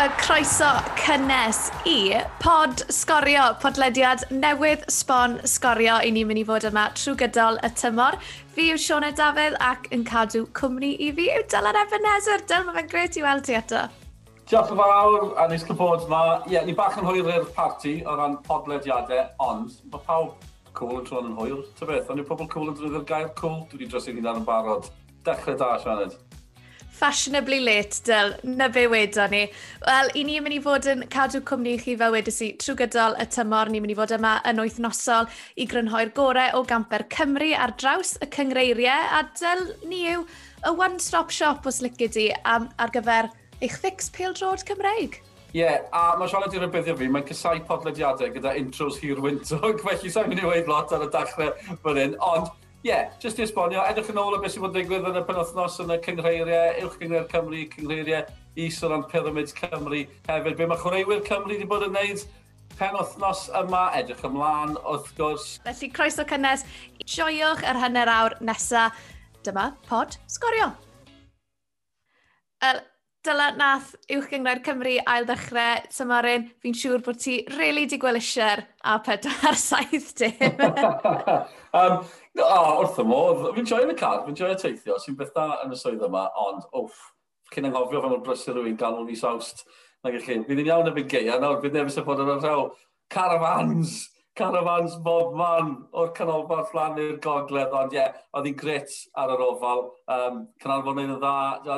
y croeso cynnes i pod sgorio, podlediad newydd sbon sgorio. I ni'n mynd i fod yma trwy gydol y tymor. Fi yw Sione Dafydd ac yn cadw cwmni i fi yw Dylan Ebenezer. Dylan, mae fe'n gret i weld ti eto. Diolch yn fawr, a nes cael bod yma. Ie, yeah, ni bach yn hwyr i'r parti o ran podlediadau, ond mae pawb cool yn tron yn hwyr. Ta beth, ond yw pobl cool yn drwy'r gair cool? Dwi wedi dros i ni dan yn barod. Dechrau da, Sianed fashionably late, Dyl, na be wedon ni. Wel, i ni yn mynd i fod yn cadw cwmni i chi fel wedes i trwy gydol y tymor. Ni'n mynd i fod yma yn wythnosol i grynhoi'r gorau o gamper Cymru ar draws y cyngreiriau. A Dyl, ni yw y one-stop shop os lygu di am, ar gyfer eich fix pêl-drod Cymreig. Ie, yeah, a mae Charlotte i'r rybyddio fi, mae'n cysau podlediadau gyda intros hir wyntog, felly sa'n mynd i weid lot ar y dachrau fan hyn, ond ie, yeah, jyst i esbonio, edrych yn ôl o beth sy'n bod yn digwydd yn y penwthnos yn y cyngreiriau, uwch gyngreir Cymru, cyngreiriau is o ran Pyramid Cymru hefyd. Be mae chwaraewyr Cymru wedi bod yn gwneud penwthnos yma, edrych ymlaen, wrth gwrs. Felly, croeso cynnes, joiwch yr hynny'r awr nesaf. Dyma pod sgorio. Wel, Dyla nath uwch gyngor Cymru ail ddechrau tymarin. Fi'n siŵr bod ti really di gweld A4 saith dim. um, no, oh, wrth y modd, fi'n joio'n y car, fi'n joio'n teithio. Sy'n bethau yn y swydd yma, ond wff, cyn anghofio fan o'r brysur rwy'n galw mis awst. Nag ych chi, fi'n iawn y byd geia nawr, fi'n nefys y bod yn yr rhaw carafans. Caravans bob man o'r canolfan flan i'r gogledd, ond ie, yeah, oedd hi'n gret ar yr ofal. Um, Canolfan yn y dda,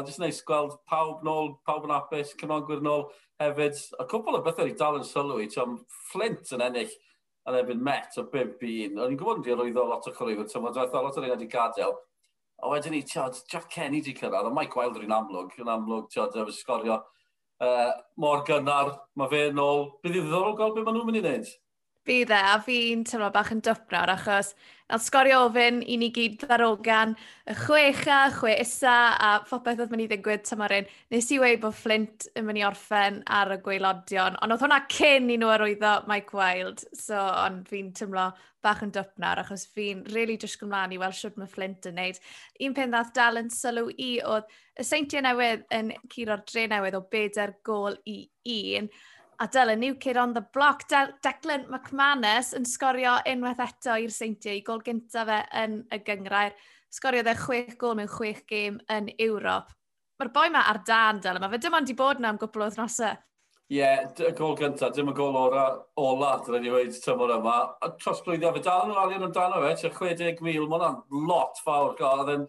jyst neis gweld pawb nôl, pawb yn apus, cynogwyr nôl hefyd. A cwbl o bethau i dal yn sylw i, ti'n Flint yn ennill yn ebyn met o 5-1. O'n i'n gwybod yn di rwyddo lot o chwaraewyr, ti'n meddwl, dweud lot o'r un wedi gadael. A wedyn ni, tiod, Jack Kenny di cyrraedd, a Mike Wilder yn amlwg, yn amlwg, tiod, efo sgorio uh, mor gynnar, mae fe yn ôl. Bydd i ddiddorol gweld beth maen nhw'n mynd i wneud. Fi dde, a fi'n teimlo bach yn dwp nawr, achos na'n sgorio ofyn i ni gyd ddarogan y chwecha, chwe isa, a phopeth oedd mynd i ddigwydd tymor un. Nes i wei bod Flint yn mynd i orffen ar y gweilodion, ond oedd hwnna cyn i nhw arwyddo Mike Wild, so ond fi'n teimlo bach yn dwp nawr, achos fi'n really drysg ymlaen i weld siwt mae Flint yn neud. Un pen ddath dal yn sylw i oedd y seintiau newydd yn curo'r dre newydd o bedair gol i un, A Dylan New Kid on the block. De Declan McManus yn sgorio unwaith eto i'r Seintiau. i Gol gyntaf fe yn y gyngrair. Sgorio dde chwech gol mewn chwech gêm yn Ewrop. Mae'r boi ma ar dan, Dylan. Mae fe dim ond i bod yna am gwbl o ddnosau. Ie, yeah, y gol gyntaf, dim y gol ola, ola, dyna ni wedi tymor yma. A tros blwyddyn, fe dal yn alion amdano fe, tua 60,000, mae hwnna'n lot fawr gael. Oedd yn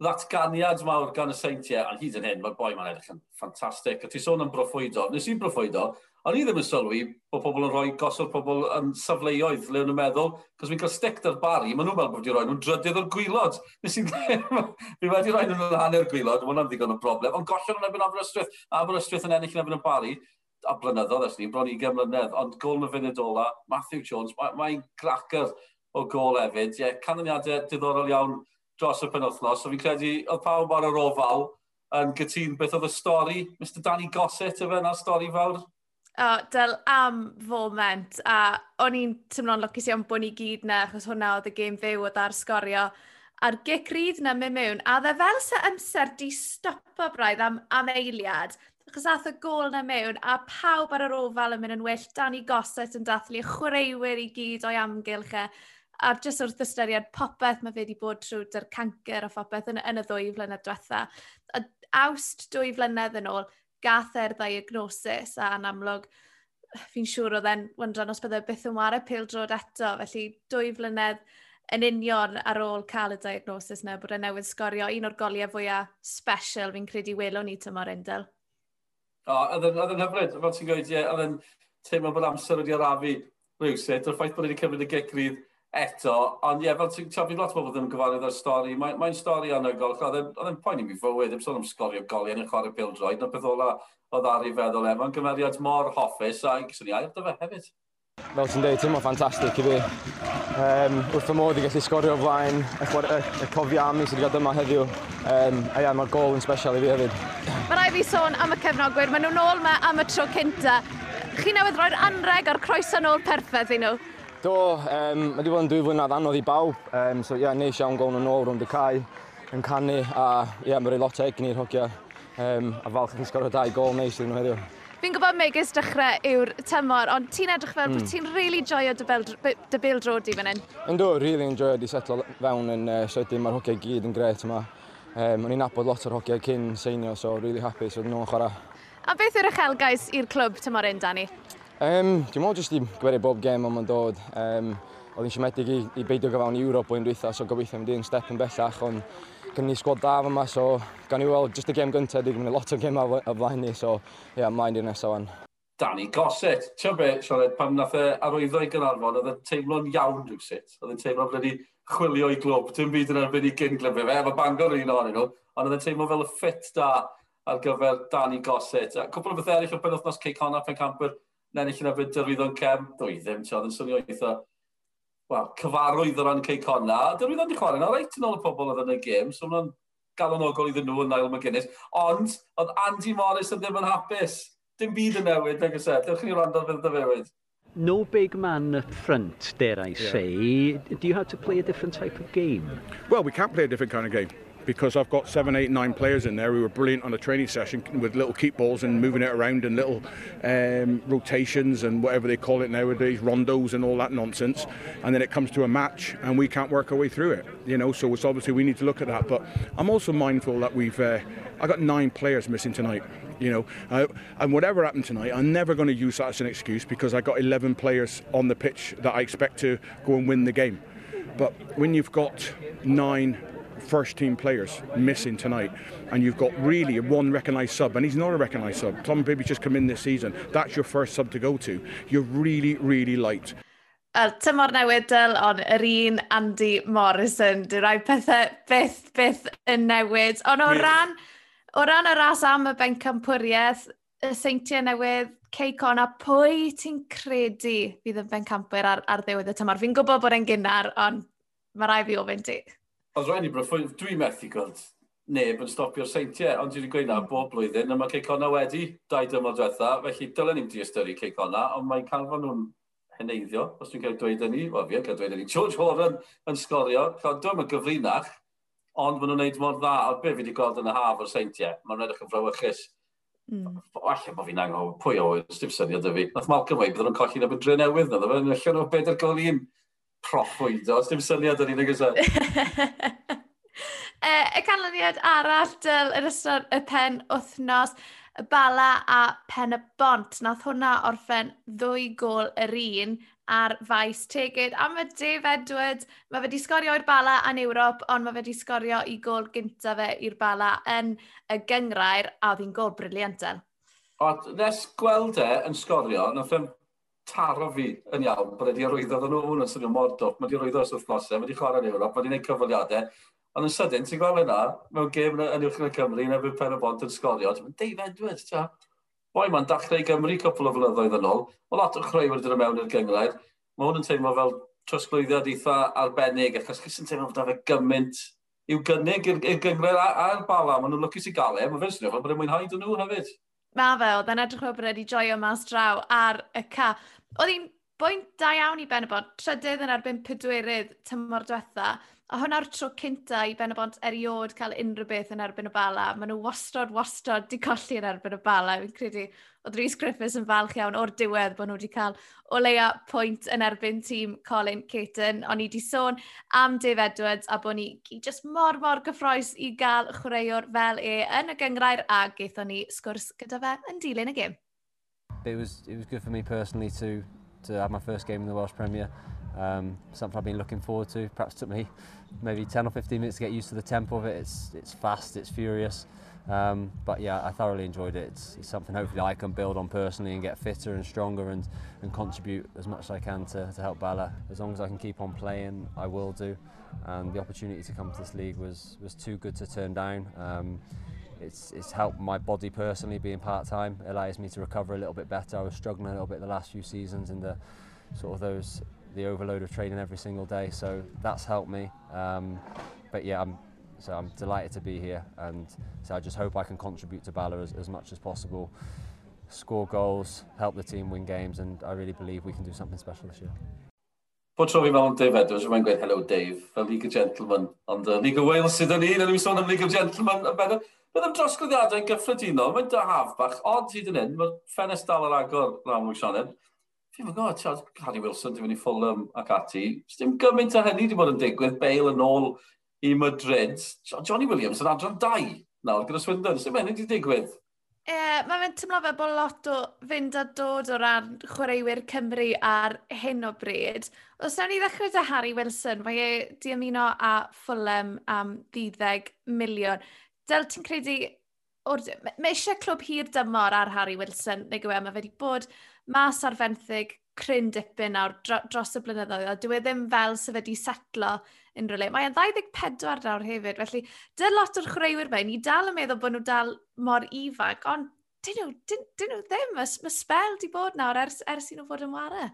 ddatganiad mawr gan y seintiau, a hyd yn hyn, mae'r boi ma'n edrych yn ffantastig. A ti sôn am broffwydo, nes i'n broffwydo, O'n i ddim yn sylwi bod pobl yn rhoi gosod pobl yn safleoedd le nhw'n meddwl, cos fi'n cael stick ar bari, maen nhw'n meddwl bod wedi rhoi nhw'n drydydd o'r gwylod. Nes i fi wedi rhoi nhw'n hanner gwylod, mae hwnna'n ddigon o broblem, ond gollon nhw'n ebyn Aberystwyth. Aberystwyth yn ennill yn ebyn y bari, a blynyddoedd ysni, bron i gemlynedd, ond gol na fynd ola, Matthew Jones, mae'n mae, mae o gol hefyd. Ie, yeah, canlyniadau diddorol iawn dros y penwthnos, so fi'n credu oedd pawb ar yr ofal yn gytun beth oedd y stori, Mr Danny Gossett, efe, na stori fawr O, del am foment, a o'n i'n tymlo'n lwcus iawn bod ni gyd na, achos hwnna oedd y gêm fyw oedd ar sgorio, a'r gecryd na mynd mewn, a dde fel sy amser di stopo braidd am, am eiliad, achos ath y gol na mewn, a pawb ar yr ofal yn mynd yn well, Dani Gosset yn dathlu chwaraewyr i gyd o'i amgylch e, a jyst wrth ystyried popeth mae fe wedi bod trwy dy'r cancer a phopeth yn, yn y ddwy flynedd diwetha. A awst dwy flynedd yn ôl, gath e'r diagnosis a yn amlwg fi'n siŵr oedd e'n wyndran os byddai byth yn wario pil drod eto, felly dwy flynedd yn union ar ôl cael y diagnosis na bod e newydd sgorio un o'r goliau fwyaf special fi'n credu welwn ni tymor Endel. O, oedd yn hyfryd, fel ti'n gweud, ie, oedd yn teimlo bod amser wedi arafu rhywsyd, o'r ffaith bod wedi cymryd y gegrydd eto, ond ie, yeah, fel ti'n tyfu lot o bobl ddim yn gyfarwydd o'r stori, mae'n mae stori anygol, e, oedd e'n poen i mi fywyd, ddim sôn am sgorio goliau yn y chwarae bildroed, na beth ola oedd ar ei feddwl e, mae'n gymeriad mor hoffus, a gysyn ni air dyfa hefyd. Fel ti'n dweud, ti'n ffantastig i fi. Um, wrth y modd i gallu sgorio flaen y, y, y cofio am i sydd wedi cael dyma heddiw. Um, a ia, mae'r gol yn special i fi hefyd. Mae rai fi sôn am y cefnogwyr, maen nhw'n ôl me am y tro cynta. Chi newydd roi'r anreg o'r croeso nôl perffeth i nhw. Do, um, mae wedi bod yn dwy flynedd anodd i bawb, um, so ie, yeah, neis iawn gawn yn ôl rwnd y cae yn canu, a ie, yeah, mae'n rhoi lot o egni i'r hogia, um, a falch chi'n sgorio dau gol neis iddyn nhw heddiw. Fi'n gwybod megis dechrau yw'r tymor, ond ti'n edrych fel mm. bod hmm. ti'n really joio dy bil drod i fan hyn. Ynddo, really enjoyo di setlo fewn yn uh, sydyn, mae'r hogiau gyd yn gret yma. Um, o'n i'n nabod lot o'r hogiau cyn seinio, so really happy, so nhw'n chwarae. A beth yw'r uchelgais i'r clwb tymor un, Dani? Um, dwi'n meddwl jyst i gwerio bob gem ond ma'n dod. Um, oedd hi'n siomedig i, i beidio gyfawn i Ewrop o'n dweitha, so gobeithio mynd i'n step yn bellach, ond gan ni sgwad da yma, so gan i weld jyst y gem gyntaf, dwi'n mynd lot o gem o flaen ni, so ie, yeah, mlaen i'r nesaf o'n. Danny Gossett, ti'n be, Sioned, pan nath e arwyddo i Gynarfon, oedd e'n teimlo'n iawn rhywsit. Oedd e'n teimlo'n bledi chwilio i glwb, dim byd yn erbyn i gyn glyfau fe, efo bangor un o'n nhw, ond oedd e'n teimlo fel y ffit da ar gyfer Danny Gossett. A cwpl o beth eraill o penwthnos Cey Connor, Pencampur, na nill yna bryd dyrwyddo'n cem, dwi ddim, ti oedd yn swnio eitha, wel, cyfarwydd o ran cei conna, dyrwyddo'n di chwarae, na reit yn ôl y pobl oedd yn y gêm, so hwnna'n galonogol iddyn nhw yn Niall McGuinness, ond oedd Andy Morris yn ddim yn hapus. Dim byd yn newid, nag ysau. E? Diolch i ni rando fydd y fywyd. No big man up front, dare I say. Yeah. Do you have to play a different type of game? Well, we can't play a different kind of game. Because I've got seven, eight, nine players in there who are brilliant on a training session with little keep balls and moving it around and little um, rotations and whatever they call it nowadays, rondos and all that nonsense. And then it comes to a match and we can't work our way through it. You know, so it's obviously we need to look at that. But I'm also mindful that we've uh, I got nine players missing tonight. You know, uh, and whatever happened tonight, I'm never going to use that as an excuse because I got 11 players on the pitch that I expect to go and win the game. But when you've got nine first team players missing tonight, and you've got really one recognised sub, and he's not a recognised sub. Tom Bibby's just come in this season. That's your first sub to go to. You're really, really light. Wel, tymor newidl ond yr un Andy Morrison. Dwi'n rhoi pethau byth, byth yn newid. Ond o ran, o ran y ras am y ben campwriaeth, y seintiau newydd, Ceicon, a pwy ti'n credu fydd yn bencampwyr ar, ar ddiwedd y tymor? Fi'n gwybod bod e'n gynnar, ond mae rai fi ofyn ti. Oedd rhaid i broffwyd, dwi'n methu gweld neb yn stopio'r seintiau, ond dwi'n gweud na bob blwyddyn, a mae Ceicona wedi dau dymor diwetha, felly dylen ni'n diastyru Ceicona, ond mae'n cael canfon nhw'n heneiddio, os dwi'n cael dweud yn ni, wel fi cael dweud yn ni, George Horan yn sgorio, cael dwi'n yn gyfrinach, ond maen nhw'n neud mor dda, a be fi wedi gweld yn y haf o'r seintiau, mae'n edrych yn frawychus. Mm. Alla bod fi'n anghofio pwy o Stipson i o dyfu. Nath Malcolm wei, byddwn nhw'n colli na bydre newydd, na, dda fe, yn allan o bedair gol un proffwydo. Dim syniad o'n i'n agosaf. Eh, y canlyniad arall dyl yr ystod y pen wythnos, y bala a pen y bont. Nath hwnna orffen ddwy gol yr un ar faes tegyd. A mae Dave Edwards, mae fe wedi sgorio i'r bala yn Ewrop, ond mae fe wedi sgorio i gol gyntaf fe i'r bala yn y gyngrair, a oedd hi'n gol briliant e. O, nes gweld e yn sgorio, nath e'n taro fi yn iawn bod wedi arwyddo ddyn nhw yn swnio mor dwp. Mae wedi arwyddo ys wrth e, mae wedi chwarae yn Ewrop, mae wedi gwneud cyfaliadau. Ond yn sydyn, ti'n gweld yna, mewn gêm yn uwch yn y Cymru, na fydd pen y bont yn sgorio. ti'n mynd, Dave Edwards, ta. Boi ma'n dachrau Gymru cwpl o flynyddoedd yn ôl. mae lot o chreu wedi dod mewn i'r gyngled. Mae hwn yn teimlo fel trosglwyddiad eitha arbennig, achos chys yn teimlo fod fe gymaint i'w gynnig i'r gyngled a'r bala. mae nhw'n lwcus i gael e, mae fe'n swnio fel bod e'n mwynhau dyn nhw hefyd. Mae fe, oedd yn edrych fel bod wedi joio mas draw ar y ca. Oedd hi'n bwynt da iawn i Benabod, trydydd yn erbyn pedwerydd tymor diwetha, a hwnna'r tro cynta i Benabod eriod cael unrhyw beth yn erbyn y bala. Maen nhw wastod, wastod di colli yn erbyn y bala. Fi'n credu oedd Rhys Griffiths yn falch iawn o'r diwedd bod nhw wedi cael o leia pwynt yn erbyn tîm Colin Caton. O'n i wedi sôn am Dave Edwards a bod ni just mor mor gyffroes i gael chwaraewr fel e yn y gyngrair a gaethon ni sgwrs gyda fe yn dilyn y gym. It was, it was good for me personally to to have my first game in the Welsh Premier. Um, something I've been looking forward to. Perhaps took me maybe 10 or 15 minutes to get used to the tempo of it. It's, it's fast, it's furious. Um, but yeah, I thoroughly enjoyed it. It's, it's something hopefully I can build on personally and get fitter and stronger and, and contribute as much as I can to, to help Bala. As long as I can keep on playing, I will do. And the opportunity to come to this league was, was too good to turn down. Um, it's it's helped my body personally being part time. It allows me to recover a little bit better. I was struggling a little bit the last few seasons in the sort of those the overload of training every single day. So that's helped me. Um, but yeah, I'm so I'm delighted to be here, and so I just hope I can contribute to Bala as, as much as possible. Score goals, help the team win games, and I really believe we can do something special this year. Bod tro fi mewn Dave Edwards, rwy'n gweud hello Dave, fel League of Gentlemen. Ond uh, League of Wales sydd yn un, a ni'n sôn am League of Gentlemen yn bennod. Bydd am drosglwyddiadau'n gyffredinol, mae'n dahaf bach od hyd yn hyn, mae'r ffenest dal ar agor rhan mwy Sioned. Fi'n mynd gwybod, tiad, Harry Wilson, dwi'n mynd i Fulham ac ati. Dim gymaint o hynny wedi bod yn digwydd, Bale yn ôl i Madrid. Johnny Williams yn adran dau nawr gyda Swindon. Sut mae'n wedi digwydd? E, mae fe'n tymlo fe bod lot o fynd a dod o ran chwaraewyr Cymru ar hyn o bryd. Os nawn ni ddechrau dy Harry Wilson, mae e di ymuno â Fulham am 12 miliwn. Del, ti'n credu... Mae eisiau clwb hir dymor ar Harry Wilson, neu gwe, mae wedi bod mas ar fenthyg cryn dipyn nawr dros y blynyddoedd, a dwi e ddim fel sef wedi setlo unrhyw le. Mae'n 24 nawr hefyd, felly dy lot o'r chreuwyr mae, ni dal yn meddwl bod nhw dal mor ifanc, ond dyn nhw, dyn, dyn nhw ddim, mae spel di bod nawr ers, ers i nhw fod yn ware.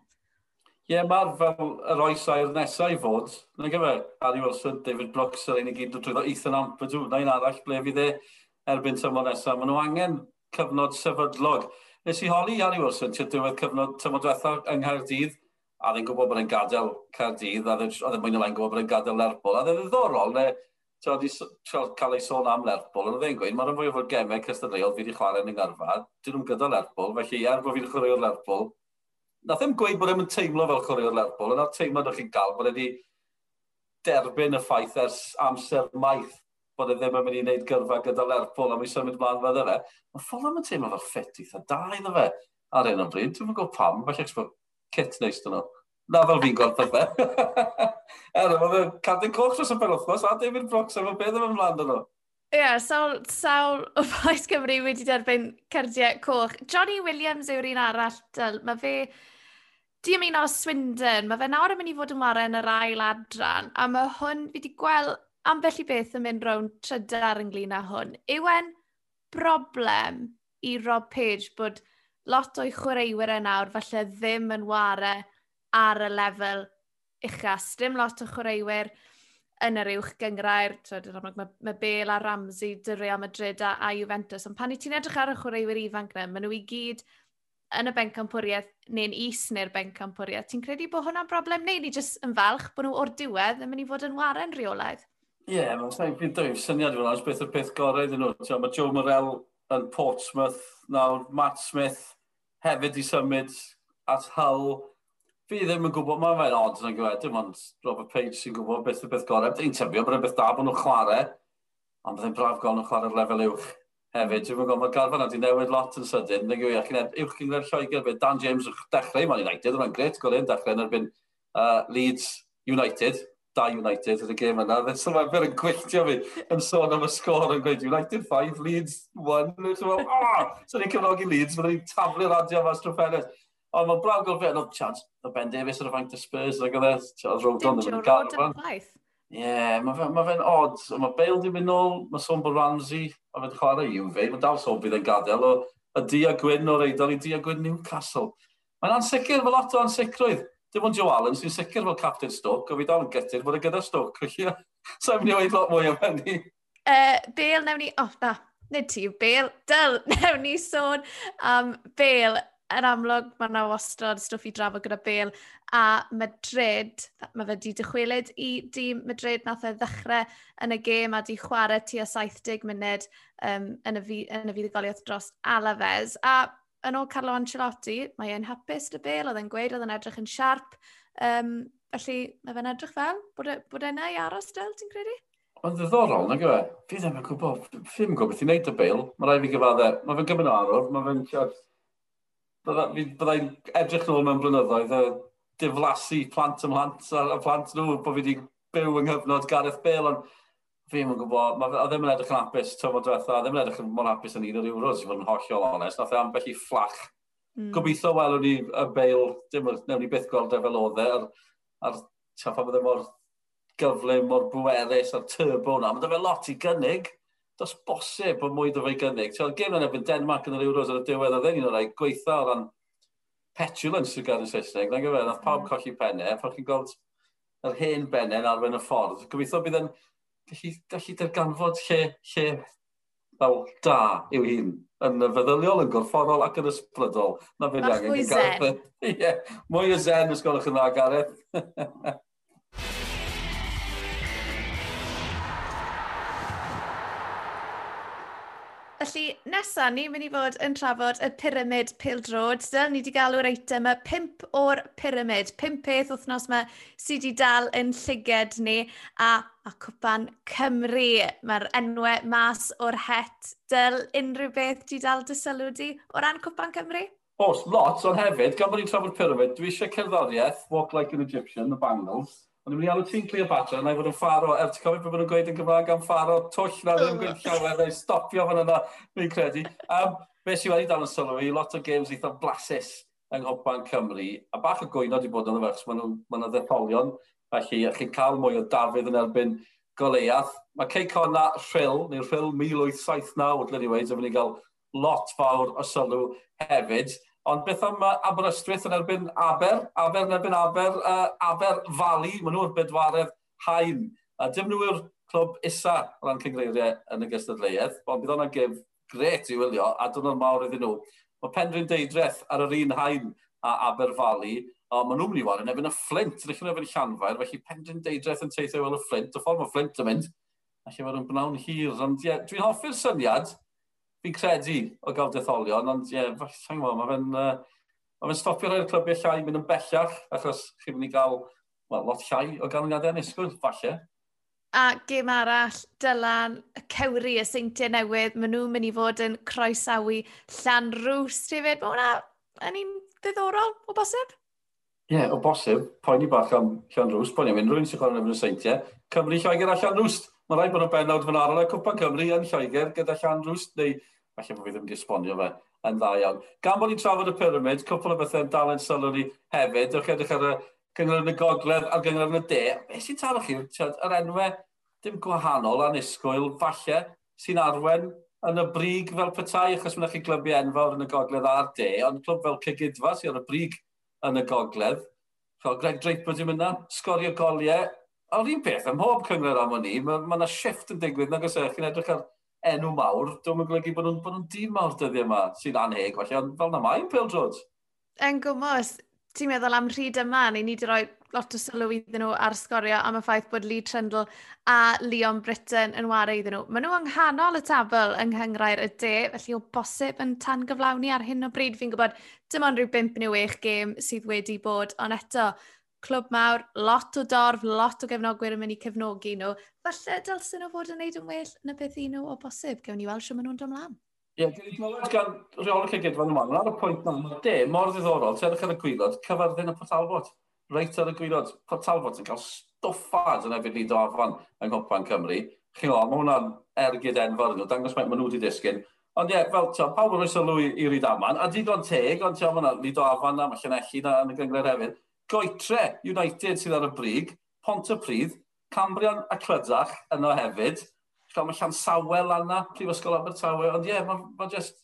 Ie, yeah, mae'r fel yr oesoedd nesau i fod, na gyfer Harry Wilson, David Brooks, yr un i gyd yn trwyddo Ethan Ampadu, na un arall ble fydd e erbyn tymor nesaf. Maen nhw angen cyfnod sefydlog. Nes i holi Harry Wilson ti'n diwedd cyfnod tymor diwethaf yng Nghaerdydd, a ddyn gwybod bod e'n gadael Cardydd, a ddyn e- e- mwyn o gwybod bod e'n gadael Lerpol, a ddyn ddiddorol, ne, ti'n wedi cael ei sôn am Lerpol, ond ddyn gweud, mae'n fwy o fod gemau cystadleuol fi wedi chwarae yn yng Ngyrfa, dyn nhw'n gyda Lerpol, felly er bod fi wedi chwarae o'r Lerpol, nath ddim gweud bod e'n teimlo fel chwaraewr Lerpol, yna'r teimlo ydych chi'n cael bod wedi derbyn y ffaith ers amser maith bod e ddim yn mynd i wneud gyrfa gyda Lerpol a mi symud mlaen fydde fe. Mae Fulham yn teimlo fel ffit eitha da iddo fe ar un o bryd. Dwi'n gwybod pam, falle eich bod kit neis dyn nhw. Na fel fi'n gwrdd fe. er, mae fe Cadwyn Coch dros y penwthnos a David Brooks efo beth am ymlaen dyn nhw. Ie, yeah, sawl, sawl o Plaes Cymru wedi derbyn cerdiau coch. Johnny Williams yw'r un arall. Dyl. Mae fe... Di ymuno Swindon, mae fe nawr yn mynd i fod yn wario yn yr ail adran, a mae hwn fi wedi gweld ambell i beth yn mynd rown trydar ynglyn â hwn. Ywen broblem i Rob Page bod lot o'i chwaraewyr e nawr falle ddim yn wario ar y lefel uchas. Dim lot o chwaraewyr yn yr uwch gyngrair, mae, mae Bale a Ramsey, dy Real Madrid a, a Juventus, ond pan i ti'n edrych ar y chwaraewyr ifanc na, maen nhw i gyd yn y bencampwriaeth neu'n is neu'r bencampwriaeth, ti'n credu bod hwnna'n broblem neu ni jyst yn falch bod nhw o'r diwedd yn mynd i fod yn waren rheolaidd? Ie, yeah, mae'n sain byd dwi'n syniad fel as beth yw'r peth gorau iddyn nhw. Mae Joe Morel yn Portsmouth, nawr Matt Smith hefyd i symud at Hull, fi ddim yn gwybod, mae fe'n odd yn gwybod, dim ond Robert Page sy'n gwybod beth y beth gorau. Dwi'n tybio bod yn beth da bod nhw'n chwarae, ond byddai'n braf gael nhw'n chwarae'r lefel uwch hefyd. Dwi'n gwybod, mae'r garfan wedi newid lot yn sydyn. Nid yw iach uwch gyngor Lloegr, bydd Dan James yn dechrau, mae'n United, mae'n gret gwrdd yn dechrau yn erbyn uh, Leeds United, da United yn y gêm yna. Dyn Sylfafer yn gwylltio fi yn sôn am y sgôr yn gweud United 5, Leeds 1. Oh, so ni'n cyfnogi Leeds, fydden ni'n taflu'r radio fas drwy ffenest. Ond mae braw fe, no, chance, o Ben Davies ar y faint e, y Spurs, ac oedd e, Charles Rodon, ddim yn gael fan. Ie, mae fe'n fe odd. Mae Bale di mynd nôl, mae sôn bod Ramsey, a fe'n chwarae i fe, mae dal sôn bydd yn gadael o y di a gwyn o'r eidol i di a gwyn Newcastle. Mae'n ansicr, fel lot o ansicrwydd. Dim ond Joe Allen sy'n sicr fel Captain Stoke, a fi dal yn gytir bod e gyda Stoke, felly sa'n mynd i oed lot mwy am hynny. Uh, Bale, newn ni... Oh, na, nid ti, Bale. Dyl, newn ni sôn am um, Bale yn amlwg, mae yna wastad stwff i drafod gyda Bale a Madrid, mae fe di dychwelyd i dîm Madrid, nath e ddechrau yn y gêm a di chwarae tua 70 munud um, yn y, fi, yn y fuddugoliaeth dros Alaves. A yn ôl Carlo Ancelotti, mae e'n hapus dy Bale, oedd e'n gweud, oedd e'n edrych yn siarp. Um, felly mae fe'n edrych fel, bod e'n ei aros dyl, ti'n credu? Ond ddiddorol, na gyfe? Fi ddim yn gwybod, fi ddim yn gwybod beth i'n neud y Bale. Mae rai fi gyfadde, mae fe'n gymryd arwr, mae fe'n siarp byddai'n edrych nôl mewn blynyddoedd, a diflasu plant ymlant a, a plant nhw, bod fi wedi byw yng nghyfnod Gareth Bale, ond fi ddim yn gwybod, ma, a ddim yn edrych yn apus tymor diwetha, a ddim yn edrych yn mor apus yn un o'r Euros, i fod yn hollol onest, nath e ambell i fflach. Mm. Gobeithio welwn ni y Bale, dim newn ni byth gweld e fel oedd e, a'r, ar tra pa bydde mor gyflym, mor bwerus, a'r turbo na, mae fe lot i gynnig dos bosib bod mwy o fe gynnig. Ti'n gym yn efo'n Denmark yn yr Euros ar y diwedd, a ddyn nhw'n rhaid gweitha o ran petulance sy'n gael yn Saesneg. Na'n gyfer, nath pawb colli penne, pan chi'n gweld yr hen benne yn arwen y ffordd. Gobeithio bydd yn gallu, gallu darganfod lle, lle fel da yw hi'n yn y feddyliol, yn gorfforol ac yn ysbrydol. Na fydd angen i gael. Ie, mwy o zen os gwelwch yn dda, Gareth. Felly, nesaf ni mynd i fod yn trafod y pyramid pildrod. Dyna ni wedi galw'r eitem y pimp o'r pyramid. Pimp peth wythnos yma sydd wedi dal yn llyged ni a, a cwpan Cymru. Mae'r enwau mas o'r het. Dyl unrhyw beth wedi dal dy sylw di o ran cwpan Cymru? Oes, lot, ond hefyd, gan bod ni'n trafod pyramid, dwi eisiau cerddoriaeth, Walk Like an Egyptian, The Bangles, Ond yn reality yn Cleopatra, na i fod yn ffaro, er ti'n cofio beth maen nhw'n gweud yn Gymraeg am ffaro, twll na ddim yn gweud llawer, neu stopio fan yna, fi'n credu. Um, be sy'n wedi dal yn sylw lot o games eitha blasus yng Nghymru Cymru, a bach o gwyno wedi bod yn y achos maen nhw'n ddetholion, felly a chi'n cael mwy o dafydd yn erbyn goleuath. Mae Cei Conna Rhyl, neu Rhyl 1879, wedi'i wedi cael lot fawr o sylw hefyd. Ond beth am Aberystwyth yn erbyn Aber, Aber yn erbyn Aber, uh, Aber Fali, maen nhw'r bedwaredd hain. A dim nhw yw'r clwb isa o ran cyngreiriau yn y gystadleuaeth, ond bydd hwnna'n gef gret i wylio, a dyn nhw'n mawr iddyn nhw. Mae Penrhyn Deidreth ar yr un hain a Aber Fali, a maen nhw'n mynd i wario yn erbyn y fflint, yn efo'n efo'n llanfair, felly Penrhyn Deidreth yn teithio fel y fflint, y ffordd mae fflint yn mynd, a felly mae'n bnawn hir. Ond ie, dwi'n hoffi'r syniad, fi'n credu o gael detholion, ond ie, yeah, sa'n gwybod, mae fe'n uh, ma stopio rhoi'r clybiau llai mynd yn bellach, achos chi'n mynd i gael well, lot llai o ganlyniadau nisgwyl, falle. A gym arall, Dylan, y cewri y seintiau newydd, maen nhw'n mynd i fod yn croesawu llan rws, ti fed, mae hwnna yn un ddiddorol o bosib? Ie, yeah, o bosib, poeni bach am llan rws, poeni am unrhyw un sy'n chwarae yn y seintiau, Cymru Lloegr a llan rwst. Mae rhaid bod y benawd fan ar y Cwpa Cymru yn Lloegr gyda Llan Rwst, neu falle bod fi ddim wedi esbonio fe yn dda iawn. Gan bod ni'n trafod y pyramid, cwpl o bethau yn dal yn sylw ni hefyd, ewch edrych ar y gyngor yn y gogledd a'r gyngor yn y de. beth sy'n taro chi? Yr enwau dim gwahanol anisgwyl, falle, sy'n arwen yn y brig fel petai, achos mae'n chi glybu enfawr yn y gogledd a'r de, ond clwb fel Cygidfa sy'n ar y brig yn y gogledd. Fel Greg Draper di mynd na, sgorio goliau, O'r un peth, ym mhob cyngor am o'n i, mae yna ma shift yn digwydd nag oes e, chi'n edrych ar enw mawr, dwi'n yn golygu bod nhw'n nhw dîm mawr dyddiau yma, sy'n anheg, felly, ond fel na mae'n Pil Jones. Yn gwmwys, ti'n meddwl am rhyd yma, neu ni wedi rhoi lot o sylw iddyn nhw ar sgorio am y ffaith bod Lee Trundle a Leon Britton yn wario iddyn nhw. Maen nhw yng nghanol y tabl yng Nghyngrair y de, felly o bosib yn tan gyflawni ar hyn o bryd. Fi'n gwybod dim ond rhyw 5 neu 6 gêm sydd wedi bod, ond eto, clwb mawr, lot o dorf, lot o gefnogwyr yn mynd i cefnogi nhw. Falle dylsyn nhw fod yn neud yn well na beth i nhw o bosib. Gewn ni weld sy'n maen nhw'n dymlaen. Ie, yeah, dwi'n gwybod gan rheol y cegyd fan yma, ar y pwynt na, mae de mor ddiddorol, terwch ar y gwylod, cyfarddyn y portalfod. Reit ar y gwylod, portalfod yn cael stoffad yn efo ni do afan yng Nghymru. Cymru. Chi'n gwybod, mae hwnna'n ergyd enfawr nhw, dangos mae nhw wedi disgyn. Ond ie, fel ti'n pawb yn rhoi sylw i, i Rydaman, a digon teg, ond ti'n meddwl, ni do afan na, mae Llanelli na yn y gyngred hefyd goetre United sydd ar y brig, pont y Pryd, Cambrian a Clydach yno hefyd. Gael mae llan sawel anna, Prifysgol Abertawe, ond ie, yeah, mae ma just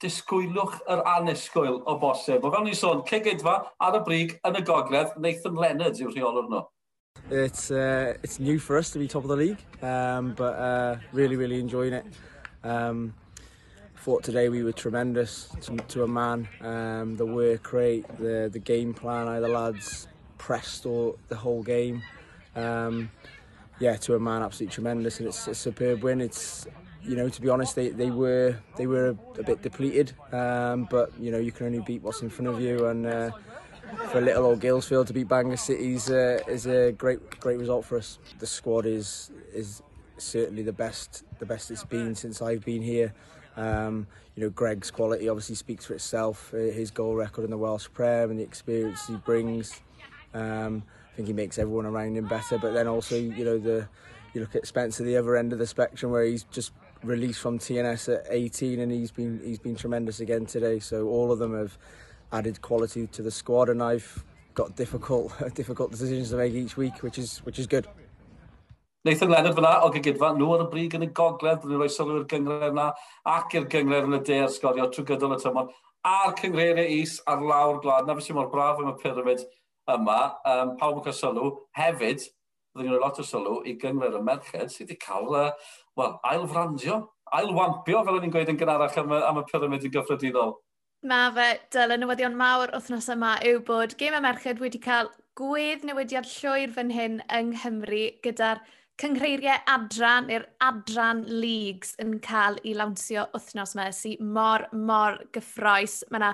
disgwylwch yr anesgwyl o bosib. O fel ni sôn, cegedfa ar y brig yn y gogledd, Nathan Leonard yw'r rheolwr nhw. It's, uh, it's new for us to be top of the league, um, but uh, really, really enjoying it. Um, thought today we were tremendous to, to a man. Um, the work rate, the the game plan, the lads pressed all, the whole game. Um, yeah, to a man, absolutely tremendous, and it's a superb win. It's you know, to be honest, they, they were they were a, a bit depleted, um, but you know, you can only beat what's in front of you, and uh, for little old Gillsfield to beat Bangor City uh, is a great great result for us. The squad is is certainly the best the best it's been since I've been here. Um, you know, Greg's quality obviously speaks for itself. Uh, his goal record in the Welsh Prem and the experience he brings. Um, I think he makes everyone around him better. But then also, you know, the you look at Spencer, the other end of the spectrum, where he's just released from TNS at 18, and he's been he's been tremendous again today. So all of them have added quality to the squad, and I've got difficult difficult decisions to make each week, which is which is good. Nathan Leonard fyna o gygydfa, nhw ar y brig yn y gogledd, dwi'n rhoi sylw i'r gyngred yna, ac i'r gyngred yn y de ar sgorio trwy gydol y tymor, a'r cyngreiriau is ar lawr glad. Na fysi mor braf am y pyramid yma, um, pawb yn cael sylw. Hefyd, byddwn ni'n lot o sylw i gyngred y merched sydd wedi cael, uh, well, ailfrandio, ailwampio, fel o'n i'n gweud yn gynharach am y, am y pyramid yn gyffredinol. Mae fe, dyl y newyddion mawr wythnos yma yw bod Gêm y Merched wedi cael gwedd newidiad llwyr fan hyn yng Nghymru gyda'r cyngreiriau adran neu'r adran leagues yn cael ei lawnsio wythnos yma sy'n mor, mor gyffroes. Mae yna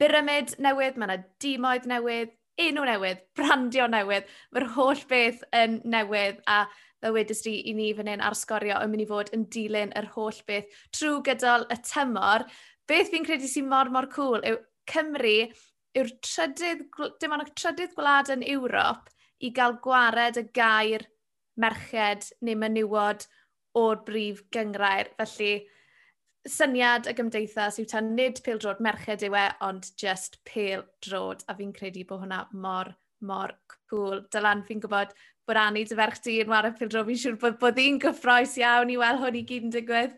byramid newydd, mae yna dimoedd newydd, enw newydd, brandio newydd. Mae'r holl beth yn newydd a fel wedys di i ni fan hyn ar sgorio yn mynd i fod yn dilyn yr holl beth trwy gydol y tymor. Beth fi'n credu sy'n mor mor cool yw Cymru yw'r trydydd, dim ond y trydydd gwlad yn Ewrop i gael gwared y gair merched neu menywod o'r brif gyngrair. Felly, syniad y gymdeithas yw tan nid pêl drod merched yw e, ond just pêl drod. A fi'n credu bod hwnna mor, mor cool. Dylan, fi'n gwybod bod Annie dy ferch di yn wario pêl drod. Fi'n siŵr bod, bod hi'n gyffroes iawn i weld hwn i gyd yn digwydd.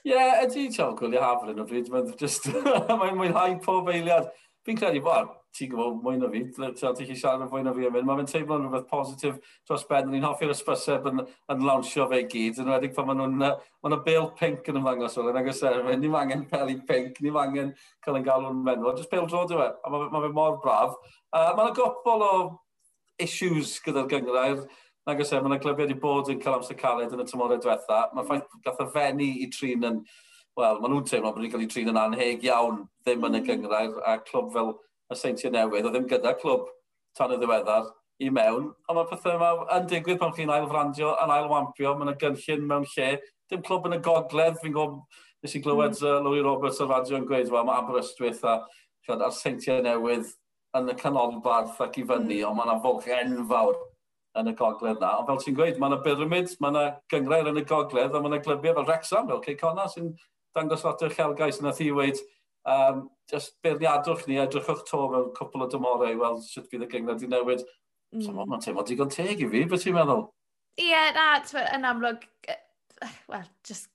Ie, yeah, ydy ti'n gwylio hafren o bryd. Just... mae'n mwynhau pob eiliad fi'n credu, bod, ti'n gwybod mwy na fi, ti'n chi siarad yn fwy na fi am hyn, mae'n fe'n teimlo'n rhywbeth positif dros ben, ni'n hoffi'r ysbyseb yn, yn lawnsio fe i gyd, yn wedi pan maen nhw'n, maen nhw'n bel pink yn ymddangos o'n yn agos er, ni'n angen peli pink, ni'n angen cael ein galw'n menw, jyst bel drod yw e, a mae ma fe mor braf. Uh, mae'n gobl o issues gyda'r gyngrair, Nag oes e, mae'n clybiau wedi bod yn cael amser caled yn y tymorau diwetha. Mae'n ffaith gath y fenni i trin yn wel, maen nhw'n teimlo bod ni'n cael ei trin yn anheg iawn, ddim yn y mm. gyngrair, a clwb fel y Seintiau Newydd, o ddim gyda clwb tan y ddiweddar i mewn, a mae pethau yma yn digwydd pan chi'n ailfrandio, yn ailwampio, mae yna gynllun mewn lle, dim clwb yn y gogledd, fi'n gwybod, nes i glywed mm. uh, Louis Roberts o'r radio yn gweud, wel, mae Aberystwyth a, siad, a'r Seintiau Newydd yn y canolbarth ac i fyny, mm. ond mae yna fwlch enfawr yn y gogledd na. Ond fel ti'n gweud, mae yna pyramid, mae yna gyngrair yn y gogledd, a mae yna glybiau fel Rexham, fel Cey Conna, sy'n dangos lot o'r uchelgais yna thi wedi, um, just beirniadwch ni, edrychwch to mewn cwpl o dymorau, i weld sut bydd y gyngor di newid. Mm. So, mae'n teimlo digon teg i fi, beth ti'n meddwl? Ie, yeah, na, yn amlwg, well, just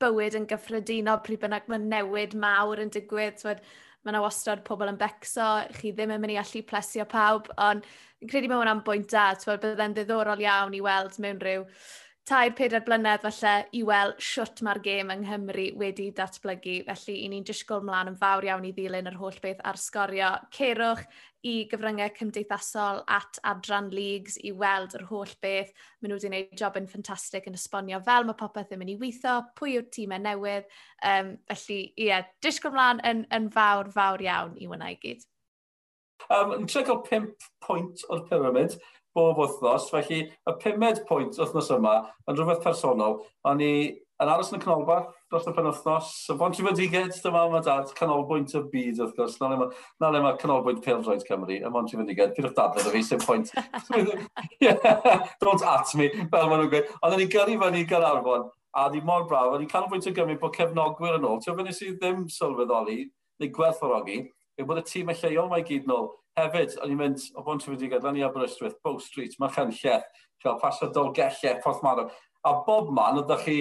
bywyd yn gyffredinol pryd bynnag mae newid mawr yn digwydd. Twyd, mae yna wastad pobl yn becso, chi ddim yn mynd i allu plesio pawb, ond fi'n credu mae hwnna'n bwynt da. Twyd, bydde'n ddiddorol iawn i weld mewn rhyw tair, pedair blynedd falle i weld siwt mae'r gêm yng Nghymru wedi datblygu. Felly, i ni'n disgwyl mlaen yn fawr iawn i ddilyn yr holl beth ar sgorio. Cerwch i gyfryngau cymdeithasol at Adran Leagues i weld yr holl beth. Maen nhw wedi gwneud job yn ffantastig yn esbonio fel mae popeth yn mynd i weithio, pwy yw'r tîmau newydd. Um, felly, ie, yeah, disgwyl mlaen yn, yn fawr, fawr iawn i wna i gyd. Um, yn tre cael 5 pwynt o'r pyramid, bob wythnos, felly y pumed pwynt wythnos yma yn rhywbeth personol. O'n i yn aros yn y canolfa dros y penwthnos, y bont i fyndiged, dyma yma dad, canolbwynt y byd wrth gwrs, na le mae canolbwynt canolbwynt Pildroed Cymru, y bont i fyndiged, pidwch dadle da fi, sy'n pwynt. Don't at me, fel maen nhw'n gweud. Ond o'n i gyrru fan i Gararfon, a di mor braf, o'n i canolbwynt y gymryd bod cefnogwyr yn ôl. Ti'n fynd i ddim sylweddoli, neu gwerthfawrogi, yw bod y tîm y lleol mae gyd nôl Hefyd, o'n i'n mynd o bwnt i wedi gadael ni Aberystwyth, Bow Street, Machynlleth, cael pasio Dolgellau, Porthmarw. A bob man, oedd chi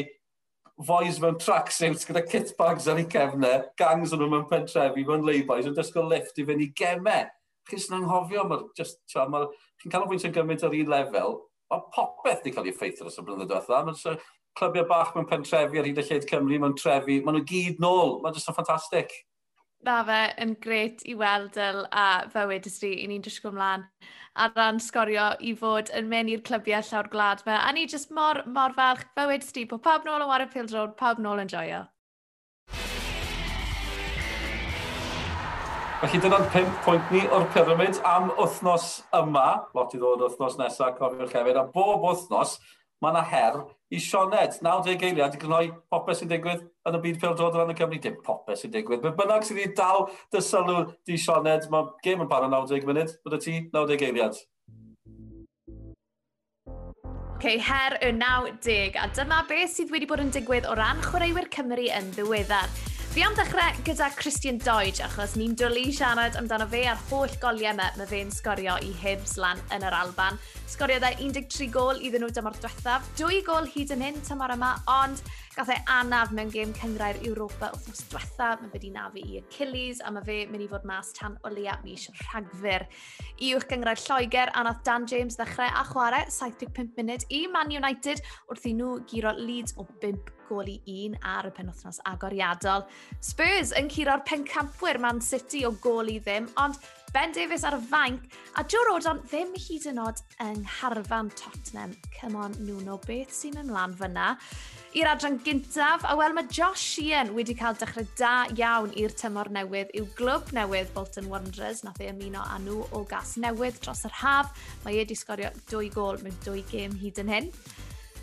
foes mewn tracksuits gyda kit bags ar ei cefnau, gangs o'n nhw mewn pentrefi, mewn leibois, yn dysgu lift i fynd i gemau. Chys na'n anghofio, chi'n cael fwynt yn gymaint ar un lefel, mae popeth wedi cael ei effeithio dros y blynyddoedd diwetha. Mae'n clybiau bach mewn pentrefi ar hyd y lleid Cymru, mewn trefi, maen nhw gyd nôl, mae'n jyst yn ffantastig na fe yn gret i weld yl a fywyd ysri i ni'n disgwyl ymlaen ar ran sgorio i fod yn mynd i'r clybiau llawr glad fe. A ni jyst mor, mor falch fywyd ysri bod pawb nôl yn Warfield Road, pawb nôl yn joio. Felly dyna'n pimp pwynt ni o'r pyramid am wythnos yma. Lot i ddod wythnos nesaf, cofiwch hefyd. A bob wythnos, mae yna her i Sionet, 90 geiriau, i cynnwys popeth sy'n digwydd yn y byd pêl-droed o ran y Cymru. Dim popeth sy'n digwydd. Mae bynnag sydd wedi dal dy sylw di Sionet. Mae gêm yn para 90 munud. bod y ti 90 geiriau. Okay, her y 90 a dyma beth sydd wedi bod yn digwydd o ran chwaraewyr Cymru yn ddiweddar. Fi am ddechrau gyda Christian Doig achos ni'n dwlu siarad amdano fe a'r holl goliau yma mae fe'n sgorio i Hibs lan yn yr Alban. Sgorio dda 13 gol iddyn nhw dymor diwethaf, 2 gol hyd yn hyn tymor yma, ond gath e anaf mewn gêm cyngrair Europa wythnos diwethaf. Mae wedi nafu i Achilles a mae fe mynd i fod mas tan o leia mis rhagfyr. I uwch gyngrair Lloegr a nath Dan James ddechrau a chwarae 75 munud i Man United wrth i nhw giro Leeds o 5 gol i un ar y penwthnos agoriadol. Spurs yn curo'r pencampwyr Man City o gol i ddim, ond Ben Davies ar y fainc, a Joe Rodon ddim hyd yn oed yng ngharfan Tottenham. Come on, Nuno, beth sy'n ymlaen fyna? I'r adran gyntaf, a wel mae Josh Sheehan wedi cael dechrau da iawn i'r tymor newydd i'w glwb newydd Bolton Wanderers, nath ei ymuno â nhw o gas newydd dros yr haf. Mae ei wedi sgorio dwy gol mewn dwy gêm hyd yn hyn.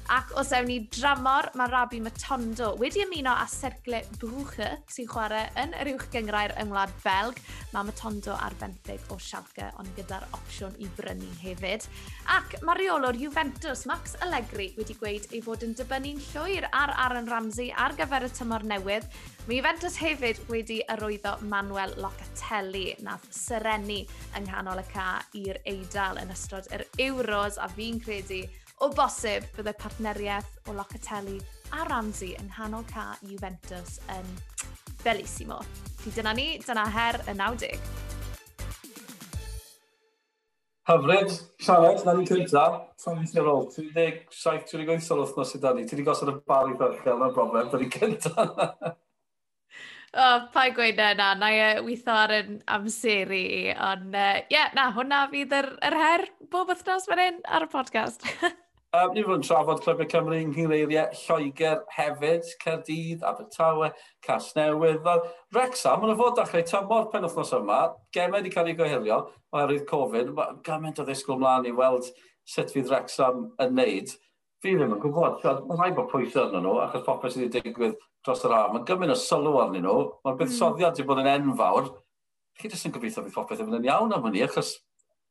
Ac os ewn ni dramor, mae Rabi Matondo wedi ymuno â Sergle Brwche sy'n chwarae yn yr uwch gyngrair yng Ngwlad Belg. Mae Matondo ar benthyg o Schalke ond gyda'r opsiwn i brynu hefyd. Ac mae reolwr Juventus Max Allegri wedi gweud ei fod yn dibynnu'n llwyr ar Aaron Ramsey ar gyfer y tymor newydd. Mae Juventus hefyd wedi arwyddo Manuel Locatelli nath syrenu yng nghanol y ca i'r Eidal yn ystod yr Euros a fi'n credu O bosib, byddai partneriaeth o Locatelli a Ramsey yng nghanol ca Juventus yn bellissimo. Fi dyna ni, dyna her y 90. Hyfryd, Sianed, na ni cynta. Sa'n mis i'r ôl, 37-38 o'r wythnos i Dani. Ti wedi gosod y bar i ferchel, na'n broblem, da ni cynta. O, Oh, pa i gweud na, na, na i e, weithio ar yn amser i, ond e, ie, uh, yeah, na, hwnna fydd yr, yr her bob wythnos fan hyn ar y podcast. Um, ni fod yn trafod Clybiau Cymru yng Nghyreiriau Lloegr hefyd, Cerdydd, Abertawe, Casnewydd. Rexa, mae'n fod dechrau tymor pen wythnos yma, gemau wedi cael ei gohirio oherwydd Covid, mae gymaint o ddisgwyl mlaen i weld sut fydd Rexham yn neud. Fi ddim yn gwybod, mae'n rhaid bod pwysau yn nhw, achos popeth sydd wedi digwydd dros yr ar. Mae gymaint o sylw arnyn nhw, mae'r buddsoddiad wedi bod yn enfawr. Chi jyst yn gobeithio fydd popeth yn iawn am hynny, achos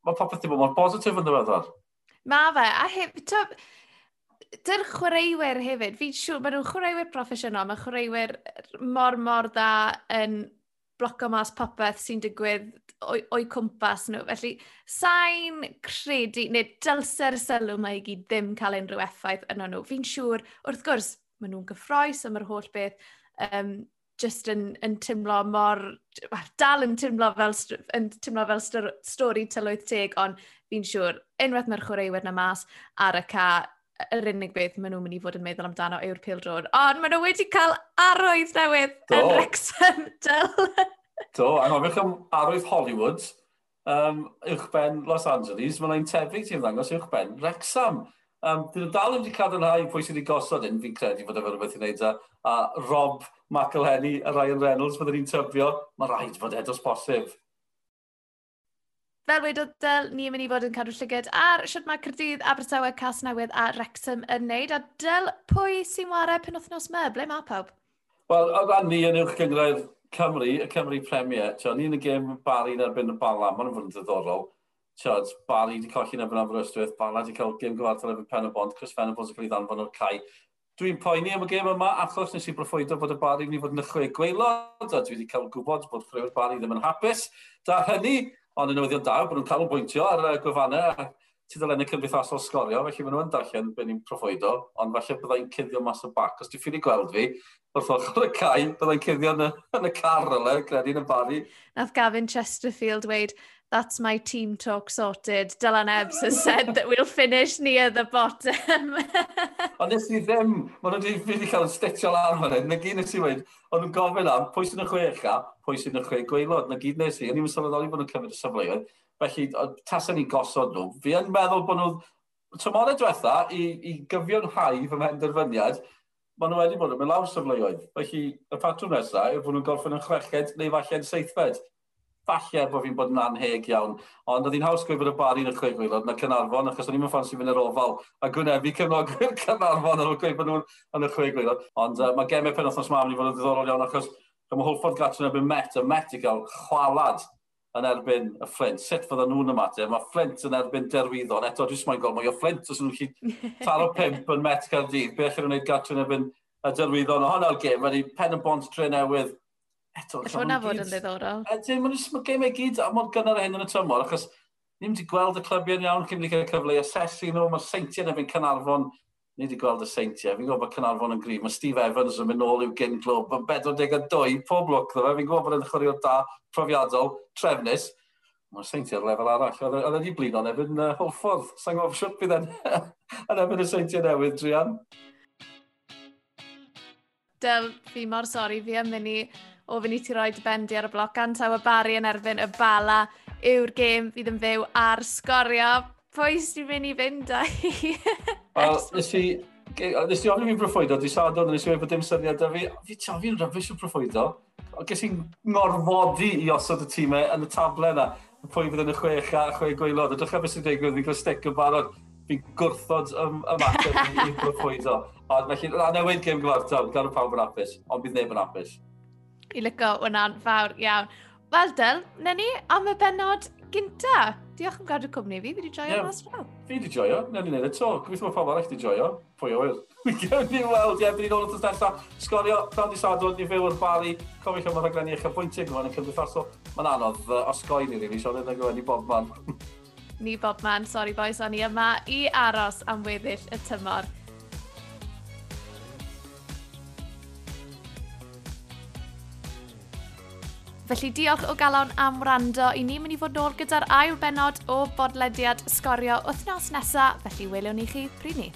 mae popeth wedi bod mor positif yn ddiweddar. Mae fe, a hef, tyb, dy'r chwaraewyr hefyd, fi'n siŵr, maen nhw'n chwaraewyr proffesiynol, mae chwaraewyr mor mor dda yn bloco mas popeth sy'n digwydd o'i, oi cwmpas nhw. Felly, sain credu, neu dylse'r sylw mae i gyd ddim cael unrhyw effaith yno nhw. Fi'n siŵr, wrth gwrs, maen nhw'n gyffroes am yr holl beth, um, just yn, yn tymlo mor, dal yn tymlo fel, yn tymlo fel stori tylwyth teg, ond fi'n siŵr, unwaith mae'r chwaraewyr na mas ar y ca, yr unig beth maen nhw'n mynd i fod yn meddwl amdano yw'r pil pildrod. Ond maen nhw wedi cael arwydd newydd Do. yn Wrexham, dyl. Do, angofiwch am arwydd Hollywood, um, uwchben Los Angeles, mae'n ein tebyg ti'n ddangos uwchben Wrexham. Um, Dyn nhw dal wedi cadarnhau pwy sydd wedi gosod un, fi'n credu fod efo'r rhywbeth i wneud a, a Rob McElhenny a Ryan Reynolds fydden ni'n tybio, mae rhaid fod edos posib. Fel wedodd Dyl, ni'n mynd i fod yn cadw llygyd ar siwt mae Cyrdydd, Abertawe, Cas Newydd a Wrexham yn neud. A Dyl, pwy sy'n wario penwthnos me? Ble mae pawb? Wel, o ran ni yn uwch gyngredd Cymru, y Cymru Premier, tio, ni'n y gêm Bari yn erbyn y Bala, mae'n fod yn ddiddorol. Tio, Bari wedi colli'n efo'n efo'n rystwyth, Bala wedi cael gêm gyfartal efo pen y bond, Chris Fenables yn cael ei ddanfon o'r cae. Dwi'n poeni am y gêm yma achos nes i broffwydo bod y Bari wedi fod yn ychwe gweilod, a dwi wedi cael gwybod bod chwrwyr Bari ddim yn hapus. Da hynny, Ond yn newyddion da, bod nhw'n cael bwyntio ar y gwefannau tudalennau cymdeithasol sgorio, felly maen nhw'n darllen be ni'n profwydo, ond falle byddai'n cuddio mas o bac. Os ti'n ffili gweld fi, wrth ochr y cae, byddai'n cuddio yn y, yn y car yle, credu'n y bari. Nath Gavin Chesterfield dweud, that's my team talk sorted. Dylan Ebbs has said that we'll finish near the bottom. Ond nes i ddim, maen nhw wedi cael yn stitio lan fan hyn, na gyd nes i wedi, ond nhw'n gofyn am pwy sy'n y chwech a pwy sy'n y chwech gweilod, na gyd nes i, ond i'n sylweddoli bod nhw'n cymryd y safleoedd, Felly, tasen ni gosod nhw. Fi yn meddwl bod nhw, tymorau diwetha, i, i gyfio'n hau fy mhenderfyniad, maen nhw wedi bod yn mynd lawr syfleoedd. Felly, y patrwm nesaf yw bod nhw'n gorffen yn chweched neu falle'n seithfed. Falle bod fi'n bod yn anheg iawn, ond oedd hi'n haws gwybod y bari yn y chwe gwylod na Cynarfon, achos o'n i'n ffansi fynd yr ofal a gwnebu cefnogwyr Cynarfon ar ôl gweud bod nhw'n yn y chwe gwylod. Ond uh, mae gemau penwthnos mam mynd i fod yn ddiddorol iawn, achos mae Hwlffordd Gatron yn met, y met i gael chwalad yn erbyn y Flint. Sut fydden nhw'n ymateb? Mae Flint yn erbyn derwyddon. Eto, dwi'n mwyn gofio, mae o Flint os nhw'n gallu taro pimp yn Met Cardydd. Be allan nhw'n gwneud gartre yn erbyn y derwyddon. O hwnna'r gym, wedi pen y bont tre newydd. Eto, Alla hwnna fod yn ddiddorol. Ydyn, mae'n gym ei gyd, a mae'n gynnar hyn yn y tymor, achos ni'n mynd i gweld y clybiau'n iawn, cyn i cael cyfle i asesu nhw, mae'r seintiau yn efo'n Canarfon ni wedi gweld y seintiau. Fi'n gwybod bod Cynarfon yn grif. Mae Steve Evans yn mynd nôl i'w gyn glwb. Mae'n 42 pob lwc dda fe. Fi'n gwybod bod yn chwarae da, profiadol, trefnus. Mae'n seintiau ar lefel arall. Oedd wedi e blino nefyd efo'n uh, holl. Sa'n gwybod siwt bydd yn, efo'n y seintiau newydd, Drian. Del, fi mor sori, fi yn mynd i o ofyn i ti roi dy bendi ar y bloc gan taw y bari yn erbyn y bala yw'r gêm fydd yn fyw ar sgorio boes dwi'n mynd i fynd â hi. Wel, nes i... Nes i ofyn fi'n proffwydo, di sad nes i wedi bod dim syniad â fi. Fi ti'n fi'n rybys yn proffwydo. Ges i'n ngorfodi i osod y tîmau yn y table yna. Pwy fydd yn y chwech a chwe gweilod. Ydych chi'n beth sy'n digwydd, fi'n cael stick yn barod. Fi'n gwrthod ym, ymateb i proffwydo. Ond felly, na newid gym gyfartal, gan y pawb yn apus. Ond bydd neb yn apus. I lygo, wna'n fawr iawn. Wel, Dyl, na ni am y benod gyntaf diolch am gadw cwmni fi, fi wedi joio yeah. mas draw. Fi wedi joio, na ni'n edrych to. Gobeithio mae pobl arall wedi joio. Pwy o wyl. Mi Gawn ni weld, ie, bydd ni'n ôl wrth nesaf. Sgorio, pnawn di sadwr, ni fyw o'r bari. Cofiwch am y rhaglenni eich apwyntio gyma'n yn cymdeithasol. Mae'n anodd uh, osgoi ni, rili, so dyna gyfer ni bob man. ni bob man, sori boys, o'n i yma i aros am weddill y tymor. Felly diolch o galon am wrando. I ni'n mynd i fod nôl gyda'r ail benod o bodlediad sgorio wythnos nesaf, felly welwn i chi pryd ni.